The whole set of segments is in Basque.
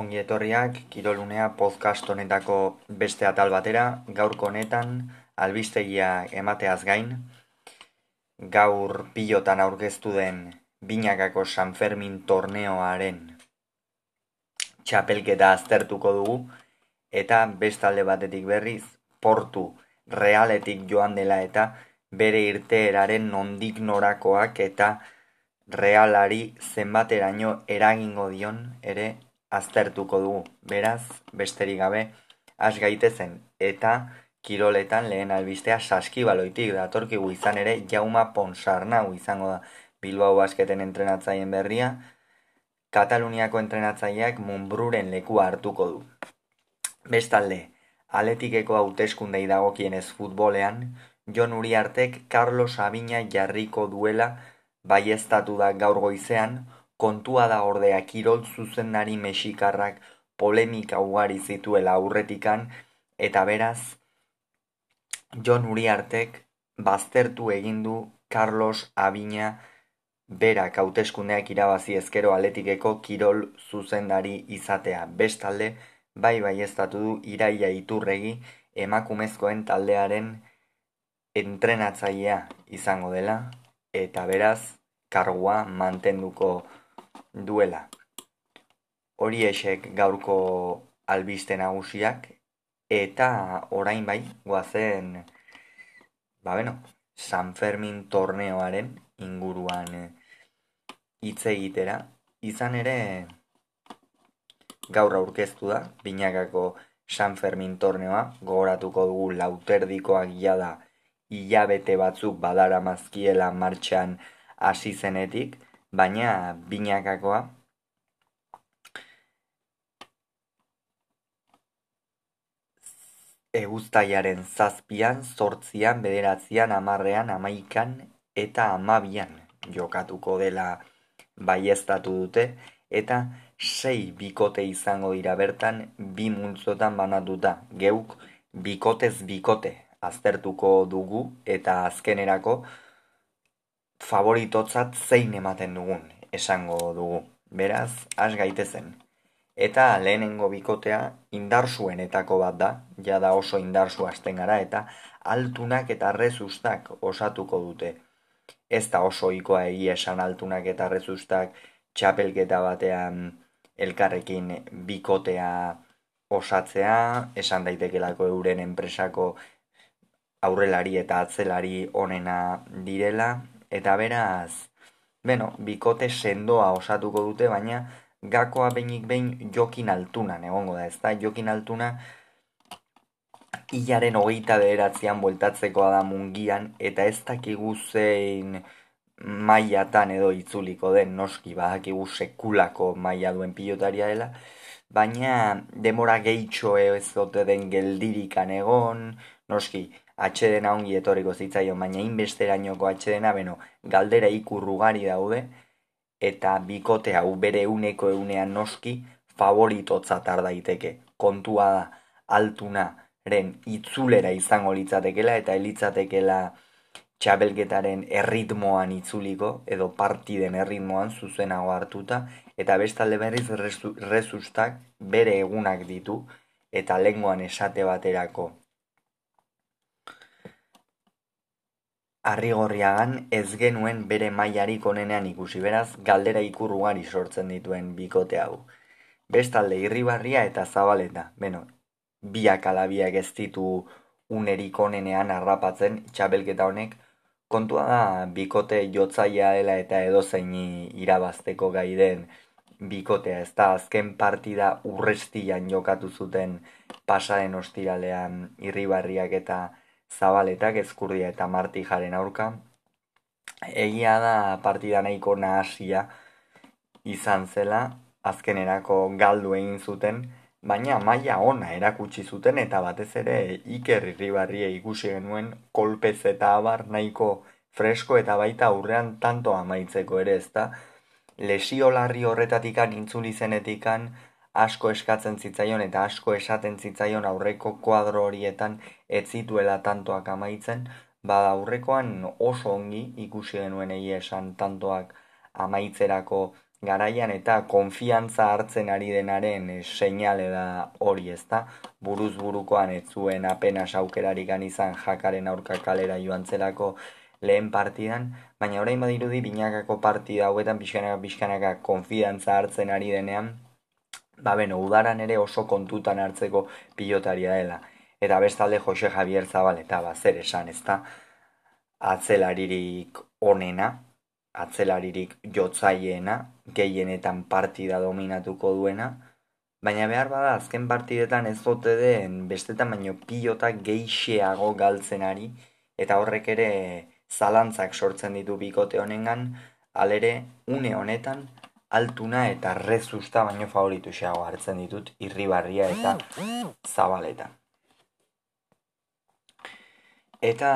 Ongi etorriak, Kirolunea podcast honetako beste atal batera, gaurko honetan albistegia emateaz gain, gaur pilotan aurkeztu den binakako San Fermin torneoaren txapelketa aztertuko dugu, eta bestalde batetik berriz, portu realetik joan dela eta bere irteeraren nondik norakoak eta realari zenbateraino eragingo dion ere aztertuko dugu. Beraz, besterik gabe, has gaitezen eta kiroletan lehen albistea saskibaloitik datorkigu izan ere Jauma Ponsarnau izango da Bilbao basketen entrenatzaien berria, Kataluniako entrenatzaileak Munbruren lekua hartuko du. Bestalde, aletikeko hauteskundei dagokienez futbolean, Jon Uriartek Carlos Abina jarriko duela baiestatu da gaur goizean, kontua da ordea kirol zuzendari mexikarrak polemika ugari zituela aurretikan, eta beraz, Jon Uriartek baztertu egin du Carlos Abina berak hauteskundeak irabazi ezkero aletikeko kirol zuzendari izatea. Bestalde, bai bai du iraia iturregi emakumezkoen taldearen entrenatzailea izango dela, eta beraz, kargua mantenduko duela. Hori esek gaurko albiste nagusiak eta orain bai guazen ba beno, San Fermin torneoaren inguruan hitz egitera. Izan ere gaur aurkeztu da binakako San Fermin torneoa. Gogoratuko dugu lauterdikoak da hilabete batzuk badara mazkiela martxan hasi zenetik baina binakakoa. Eguztaiaren zazpian, zortzian, bederatzean, amarrean, amaikan eta amabian jokatuko dela baiestatu dute. Eta sei bikote izango dira bertan bi multzotan banatuta. Geuk bikotez bikote aztertuko dugu eta azkenerako favoritotzat zein ematen dugun esango dugu. Beraz, has gaitezen. Eta lehenengo bikotea indarsuenetako bat da, jada oso indarsu hasten gara eta altunak eta rezustak osatuko dute. Ez da oso ikoa egia esan altunak eta rezustak txapelketa batean elkarrekin bikotea osatzea, esan daitekelako euren enpresako aurrelari eta atzelari onena direla, Eta beraz, beno, bikote sendoa osatuko dute, baina gakoa behinik behin jokin altuna, egongo da, ezta? Jokin altuna hilaren hogeita beheratzean bueltatzekoa da mungian, eta ez dakigu zein mailatan edo itzuliko den, noski badakigu sekulako maila duen pilotaria dela, baina demora gehitxo ez dote den geldirikan egon, noski, atxedena ongi etorriko zitzaion, baina inbesterainoko atxedena, beno, galdera ikurrugari daude, eta bikote hau bere uneko eunean noski, favoritotza daiteke. Kontua da, altunaren itzulera izango litzatekela, eta elitzatekela txabelgetaren erritmoan itzuliko, edo partiden erritmoan zuzenago hartuta, eta bestalde berriz rezustak bere egunak ditu, eta lenguan esate baterako Arrigorriagan ez genuen bere mailarik onenean ikusi beraz galdera ikurrugari sortzen dituen bikote hau. Bestalde irribarria eta zabaleta, beno, biak alabiak ez ditu unerik onenean harrapatzen txabelketa honek, kontua da bikote jotzaia dela eta edozein irabazteko gai den bikotea, ez da azken partida urrestian jokatu zuten pasaren ostiralean irribarriak eta zabaletak ezkurdia eta martijaren aurka. Egia da partida nahiko nahasia izan zela, azkenerako galdu egin zuten, baina maila ona erakutsi zuten eta batez ere Iker Irribarria ikusi genuen kolpez eta abar nahiko fresko eta baita aurrean tanto amaitzeko ere ezta. Lesio larri horretatikan intzuli zenetikan asko eskatzen zitzaion eta asko esaten zitzaion aurreko kuadro horietan ez zituela tantoak amaitzen, bada aurrekoan oso ongi ikusi genuen esan tantoak amaitzerako garaian eta konfiantza hartzen ari denaren e, seinale da hori ez da, buruz burukoan ez zuen apenas aukerarik izan jakaren aurka kalera joan zelako lehen partidan, baina orain badirudi binakako partida hauetan pixkanaka pixkanaka konfiantza hartzen ari denean, ba beno, udaran ere oso kontutan hartzeko pilotaria dela. Eta bestalde Jose Javier Zabal eta ba, zer esan ez da, atzelaririk onena, atzelaririk jotzaiena, gehienetan partida dominatuko duena, baina behar bada azken partidetan ez zote den bestetan baino pilota geixeago galtzenari, eta horrek ere zalantzak sortzen ditu bikote honengan, alere une honetan altuna eta rezusta baino favoritu xeago hartzen ditut irribarria eta zabaletan. Eta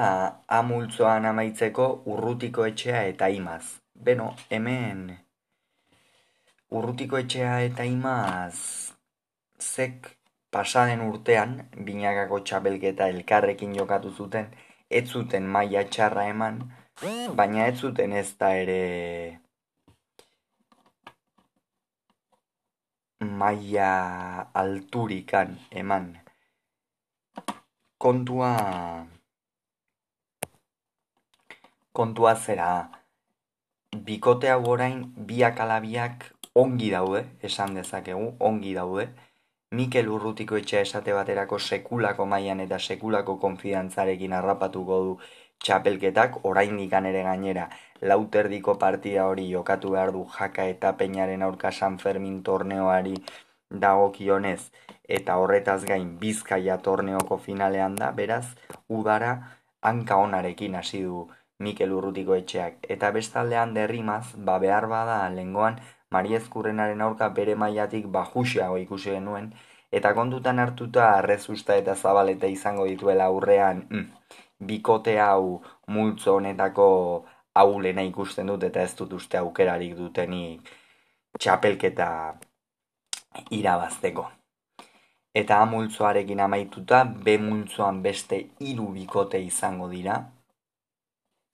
amultzoan amaitzeko urrutiko etxea eta imaz. Beno, hemen urrutiko etxea eta imaz zek pasaden urtean binagako txapelketa elkarrekin jokatu zuten, ez zuten maila txarra eman, baina ez zuten ez da ere maila alturikan eman. Kontua kontua zera bikote hau orain biak alabiak ongi daude, esan dezakegu, ongi daude. Mikel Urrutiko etxea esate baterako sekulako mailan eta sekulako konfidantzarekin harrapatuko du txapelketak, orain ere gainera lauterdiko partida hori jokatu behar du jaka eta peinaren aurka San Fermin torneoari dagokionez eta horretaz gain bizkaia torneoko finalean da, beraz, udara hanka onarekin hasi du Mikel Urrutiko etxeak. Eta bestaldean derrimaz, ba behar bada lengoan Mariezkurrenaren aurka bere mailatik bajuxeago ikusi genuen, eta kontutan hartuta arrezusta eta zabaleta izango dituela aurrean mm, bikote hau multzo honetako aulena ikusten dut eta ez dut uste aukerarik dutenik txapelketa irabazteko. Eta amultzoarekin amaituta, be multzoan beste hiru bikote izango dira,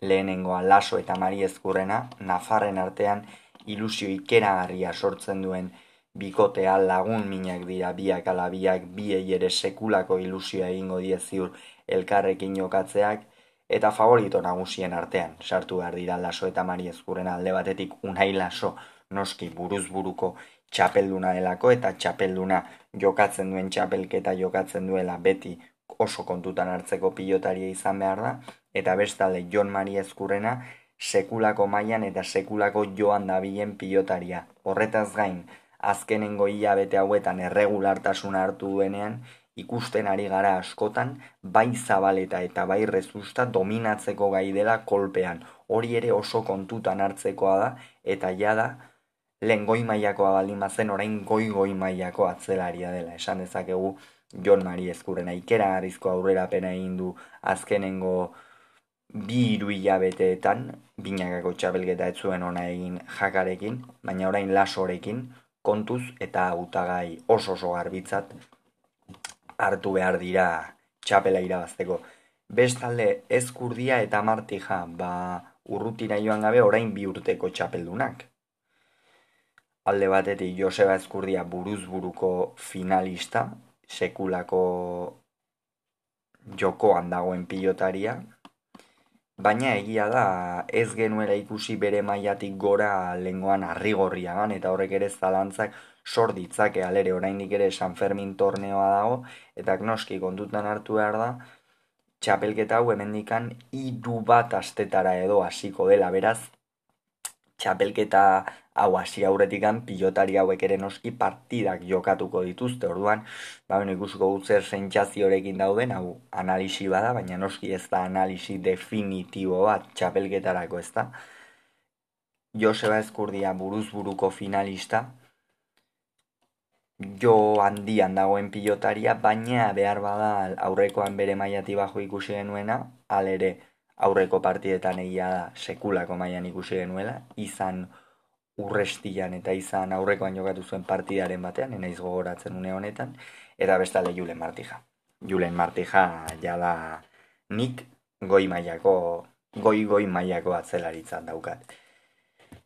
lehenengoa laso eta mari ezkurrena, nafarren artean ilusio ikeragarria sortzen duen bikotea lagun minak dira biak ala biak biei ere sekulako ilusioa egingo die ziur elkarrekin jokatzeak eta favorito nagusien artean sartu behar dira laso eta mari ezkurrena alde batetik unai laso noski buruz buruko txapelduna delako eta txapelduna jokatzen duen txapelketa jokatzen duela beti oso kontutan hartzeko pilotaria izan behar da, eta bestalde Jon Mari Ezkurrena sekulako mailan eta sekulako joan dabilen pilotaria. Horretaz gain, azkenengo hilabete hauetan erregulartasuna hartu duenean, ikusten ari gara askotan, bai zabaleta eta bai rezusta dominatzeko gai dela kolpean. Hori ere oso kontutan hartzekoa da, eta jada, lehen goi maiakoa baldin bazen orain goi goi maiako atzelaria dela. Esan dezakegu Jon Mari Ezkurrena ikera garrizko aurrera pena egin du azkenengo bi hiru hilabeteetan binakako txapelketa ez zuen ona egin jakarekin, baina orain lasorekin kontuz eta hautagai oso oso garbitzat hartu behar dira txapela irabazteko. Bestalde ezkurdia eta martija ba urrutira joan gabe orain bi urteko txapeldunak. Alde batetik Joseba Ezkurdia buruz buruko finalista, sekulako jokoan dagoen pilotaria, Baina egia da ez genuela ikusi bere mailatik gora lengoan arrigorriagan eta horrek ere zalantzak sor ditzake. Alere oraindik ere San Fermin torneoa dago eta noski kontutan hartu behar da txapelketa hau hemendikan hiru bat astetara edo hasiko dela. Beraz txapelketa hau hasi aurretikan pilotari hauek ere noski partidak jokatuko dituzte. Orduan ba bueno ikusiko dut zer sentsaziorekin dauden hau analisi bada baina noski ez da analisi definitibo bat txapelketarako ez da Joseba Ezkurdia buruz buruko finalista. Jo handian dagoen pilotaria baina behar bada aurrekoan bere mailati bajo ikusi genuena alere aurreko partidetan egia da sekulako mailan ikusi genuela izan urrestian eta izan aurrekoan jokatu zuen partidaren batean, enaiz gogoratzen une honetan, eta bestale Julen Martija. Julen Martija jala nik goi mailako, goi goi mailako atzelaritzan daukat.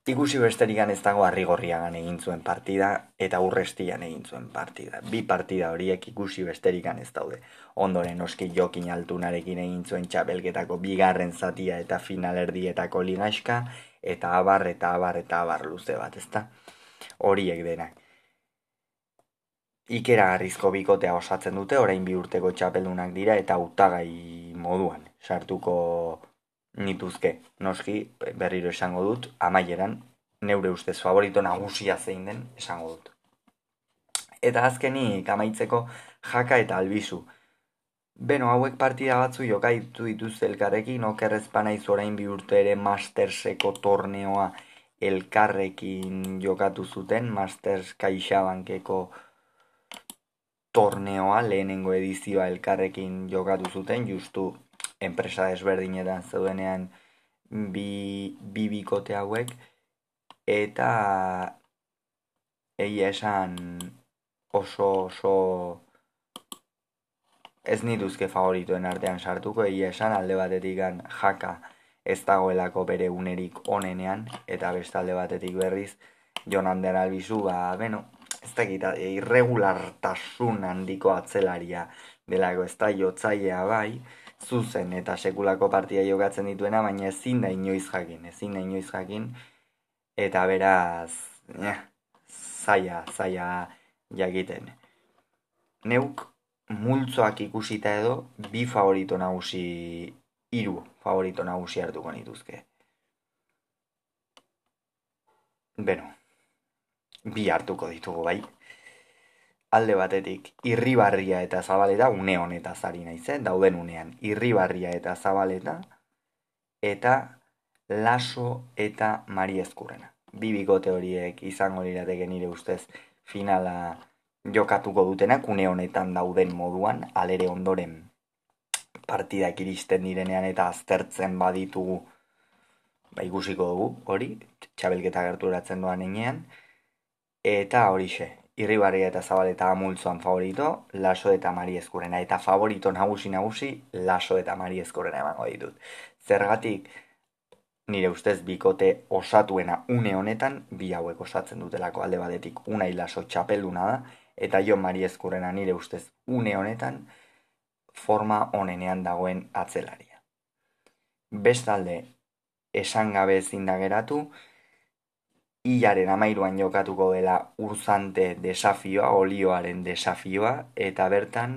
Ikusi besterikan ez dago harrigorriagan egin zuen partida eta urrestian egin zuen partida. Bi partida horiek ikusi besterikan ez daude. Ondoren oski jokin altunarekin egin zuen txapelketako bigarren zatia eta finalerdietako ligaxka eta abar eta abar eta abar luze bat, ezta? Horiek denak. Ikera garrizko bikotea osatzen dute, orain bi urteko txapeldunak dira eta utagai moduan. Sartuko nituzke. Noski, berriro esango dut, amaieran, neure ustez favorito nagusia zein den esango dut. Eta azkenik amaitzeko jaka eta albizu. Beno, hauek partida batzu jokaitu dituzte elkarrekin, okerrezpana orain bi urte ere Masterseko torneoa elkarrekin jokatu zuten, Masters Kaixabankeko torneoa, lehenengo edizioa elkarrekin jokatu zuten, justu enpresa desberdinetan zeudenean bi, bi bikote hauek eta egia esan oso oso ez nituzke favorituen artean sartuko. Egia esan alde batetik jaka ez dagoelako bere unerik onenean eta beste alde batetik berriz Jon Ander Albizu ba, beno, ez dakit, irregulartasun handiko atzelaria delako ez da jotzailea bai, zuzen eta sekulako partia jokatzen dituena, baina ezin da inoiz jakin, ezin da inoiz jakin, eta beraz, ja, zaila, zaila jakiten. Neuk multzoak ikusita edo, bi favorito nagusi, hiru favorito nagusi hartuko nituzke. Beno, bi hartuko ditugu bai, alde batetik irribarria eta zabaleta une honeta zari naizen, dauden unean irribarria eta zabaleta eta laso eta mari ezkurrena. Bi bikote horiek izango lirateke nire ustez finala jokatuko dutenak une honetan dauden moduan, alere ondoren partidak iristen direnean eta aztertzen baditugu ba, ikusiko dugu hori, txabelketa gerturatzen doan enean, eta horixe, Irribarria eta Zabaleta amultzoan favorito, Laso eta Mari Eskurena. Eta favorito nagusi nagusi, Laso eta Mari Eskurena emango ditut. Zergatik, nire ustez bikote osatuena une honetan, bi hauek osatzen dutelako alde batetik unai laso txapelduna da, eta jo Mari Eskurena nire ustez une honetan, forma onenean dagoen atzelaria. Bestalde, esan gabe ezin da geratu, hilaren amairuan jokatuko dela urzante desafioa, olioaren desafioa, eta bertan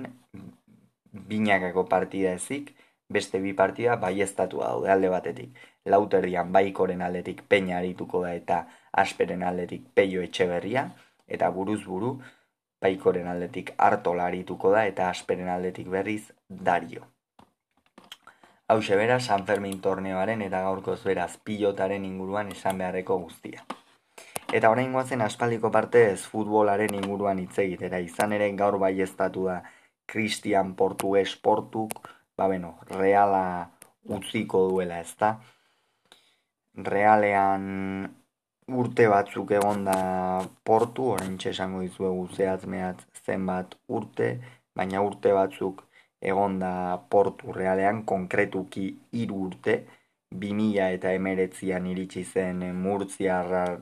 binakako partida ezik, beste bi partida bai daude alde batetik. Lauterdian baikoren aldetik peina arituko da eta asperen aldetik peio etxe berria, eta buruz buru, baikoren aldetik hartola arituko da eta asperen aldetik berriz dario. Hau bera San Fermin torneoaren eta gaurkoz beraz pilotaren inguruan esan beharreko guztia. Eta orain guazen aspaldiko partez futbolaren inguruan hitz egitera izan ere gaur bai estatu da Christian Portugues Portuk, ba beno, reala utziko duela ez. Realean urte batzuk egon da portu, orain esango dizuegu zehatz mehatz zenbat urte, baina urte batzuk egon da portu realean konkretuki hiru urte, 2000 eta emeretzian iritsi zen Murtzia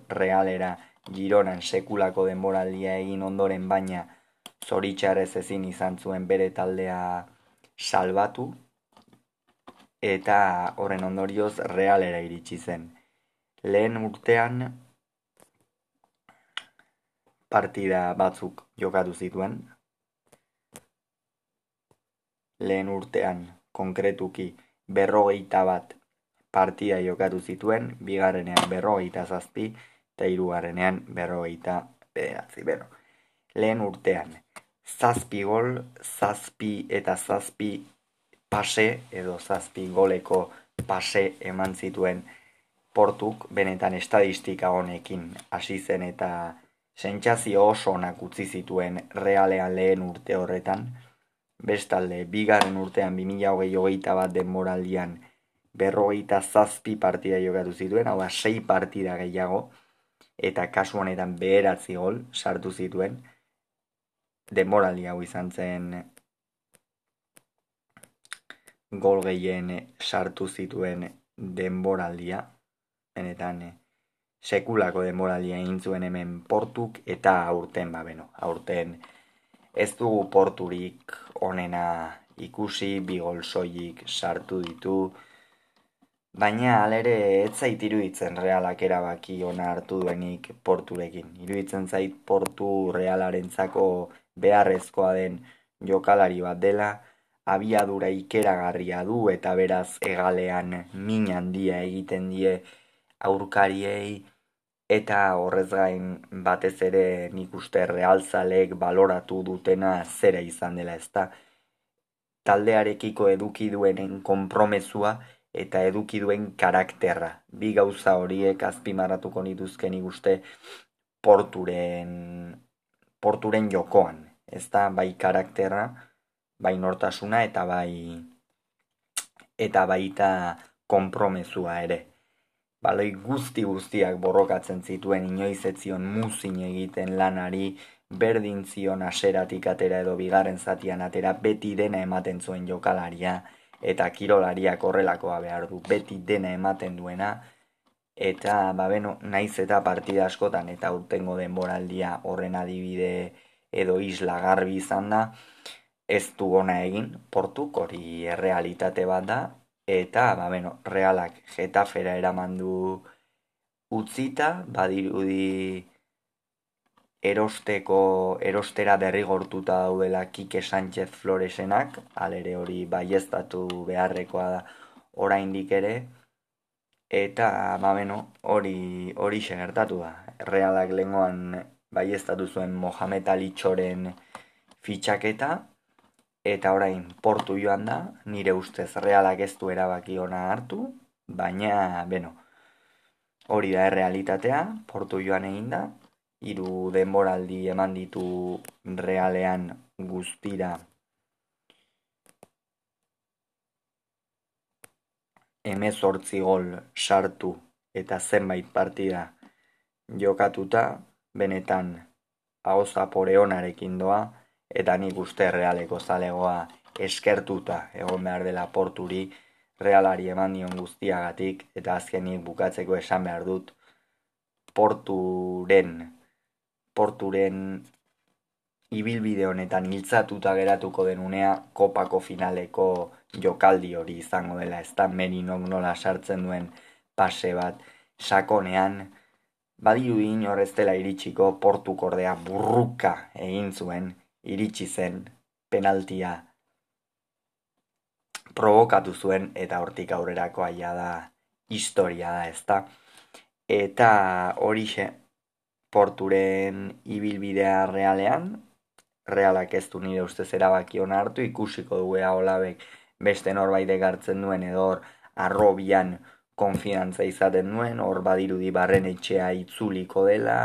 realera Gironan sekulako denboraldia egin ondoren baina zoritxarrez ezin izan zuen bere taldea salbatu eta horren ondorioz realera iritsi zen. Lehen urtean partida batzuk jokatu zituen. Lehen urtean konkretuki berrogeita bat partida jokatu zituen, bigarrenean berrogeita zazpi, eta hirugarrenean berrogeita bederatzi. Beno, lehen urtean, zazpi gol, zazpi eta zazpi pase, edo zazpi goleko pase eman zituen portuk, benetan estadistika honekin hasi zen eta sentsazio oso onak utzi zituen realean lehen urte horretan, bestalde, bigarren urtean 2008 bat denboraldian berrogeita zazpi partida jokatu zituen, hau da, sei partida gehiago, eta kasu honetan beheratzi gol sartu zituen, denboraldi hau izan zen gol gehien sartu zituen denboraldia, benetan sekulako denboralia egin zuen hemen portuk eta aurten ba beno, aurten ez dugu porturik onena ikusi bigol soilik sartu ditu baina alere ez zait iruditzen realak erabaki ona hartu duenik porturekin. Iruditzen zait portu realarentzako beharrezkoa den jokalari bat dela abiadura ikeragarria du eta beraz egalean min handia egiten die aurkariei eta horrez gain batez ere nik uste realzalek baloratu dutena zera izan dela ezta? Taldearekiko eduki duenen konpromezua eta eduki duen karakterra. Bi gauza horiek azpimarratuko nituzken ikuste porturen, porturen jokoan. Ez da bai karakterra, bai nortasuna eta bai eta baita konpromezua ere. Baloi guzti guztiak borrokatzen zituen inoiz etzion muzin egiten lanari, berdin zion aseratik atera edo bigarren zatian atera beti dena ematen zuen jokalaria eta kirolariak horrelakoa behar du beti dena ematen duena eta ba beno, naiz eta partida askotan eta urtengo denboraldia horren adibide edo isla garbi izan da ez du gona egin, portuk hori errealitate bat da, eta, ba, bueno, realak jetafera eraman du utzita, badirudi erosteko, erostera derrigortuta daudela Kike Sánchez Floresenak, alere hori baiestatu beharrekoa da oraindik ere, eta, ba, bueno, hori, hori gertatu da. Realak lengoan baiestatu zuen Mohamed Ali Txoren fitxaketa, eta orain portu joan da, nire ustez realak ez du erabaki ona hartu, baina, beno, hori da errealitatea, portu joan egin da, hiru denboraldi eman ditu realean guztira. Emezortzi gol sartu eta zenbait partida jokatuta, benetan hau zapore onarekin doa, eta nik uste realeko zalegoa eskertuta egon behar dela porturi. Realari eman dion guztiagatik eta azkenik bukatzeko esan behar dut porturen porturen ibilbide honetan hiltzatuta geratuko denunea kopako finaleko jokaldi hori izango dela. Ez da merinok nola sartzen duen pase bat. Sakonean badiru inorrez dela iritsiko portukordea burruka egin zuen iritsi zen penaltia provokatu zuen eta hortik aurrerako aia da historia da ezta? Eta horixe porturen ibilbidea realean realak ez du nire ustez erabaki hartu ikusiko dugu olabek beste norbait egartzen duen edo hor arrobian konfidantza izaten duen hor badirudi barren etxea itzuliko dela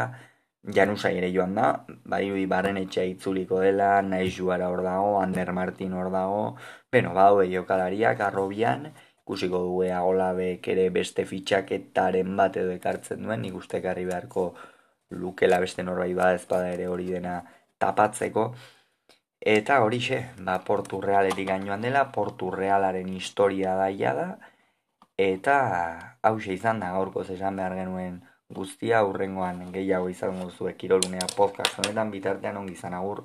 Janusa ere joan da, bai barren etxea itzuliko dela, nahi juara hor dago, Ander Martin hor dago, beno, bau jokalariak arrobian, ikusiko dugu agola ere beste fitxaketaren bat edo ekartzen duen, nik uste beharko lukela beste norbait bada ezpada ere hori dena tapatzeko. Eta horixe, ba, portu realetik gainoan dela, portu realaren historia daia da, eta hause izan da gaurko zesan behar genuen guztia aurrengoan gehiago izango zuek kirolunea podcast honetan bitartean ongi izan agur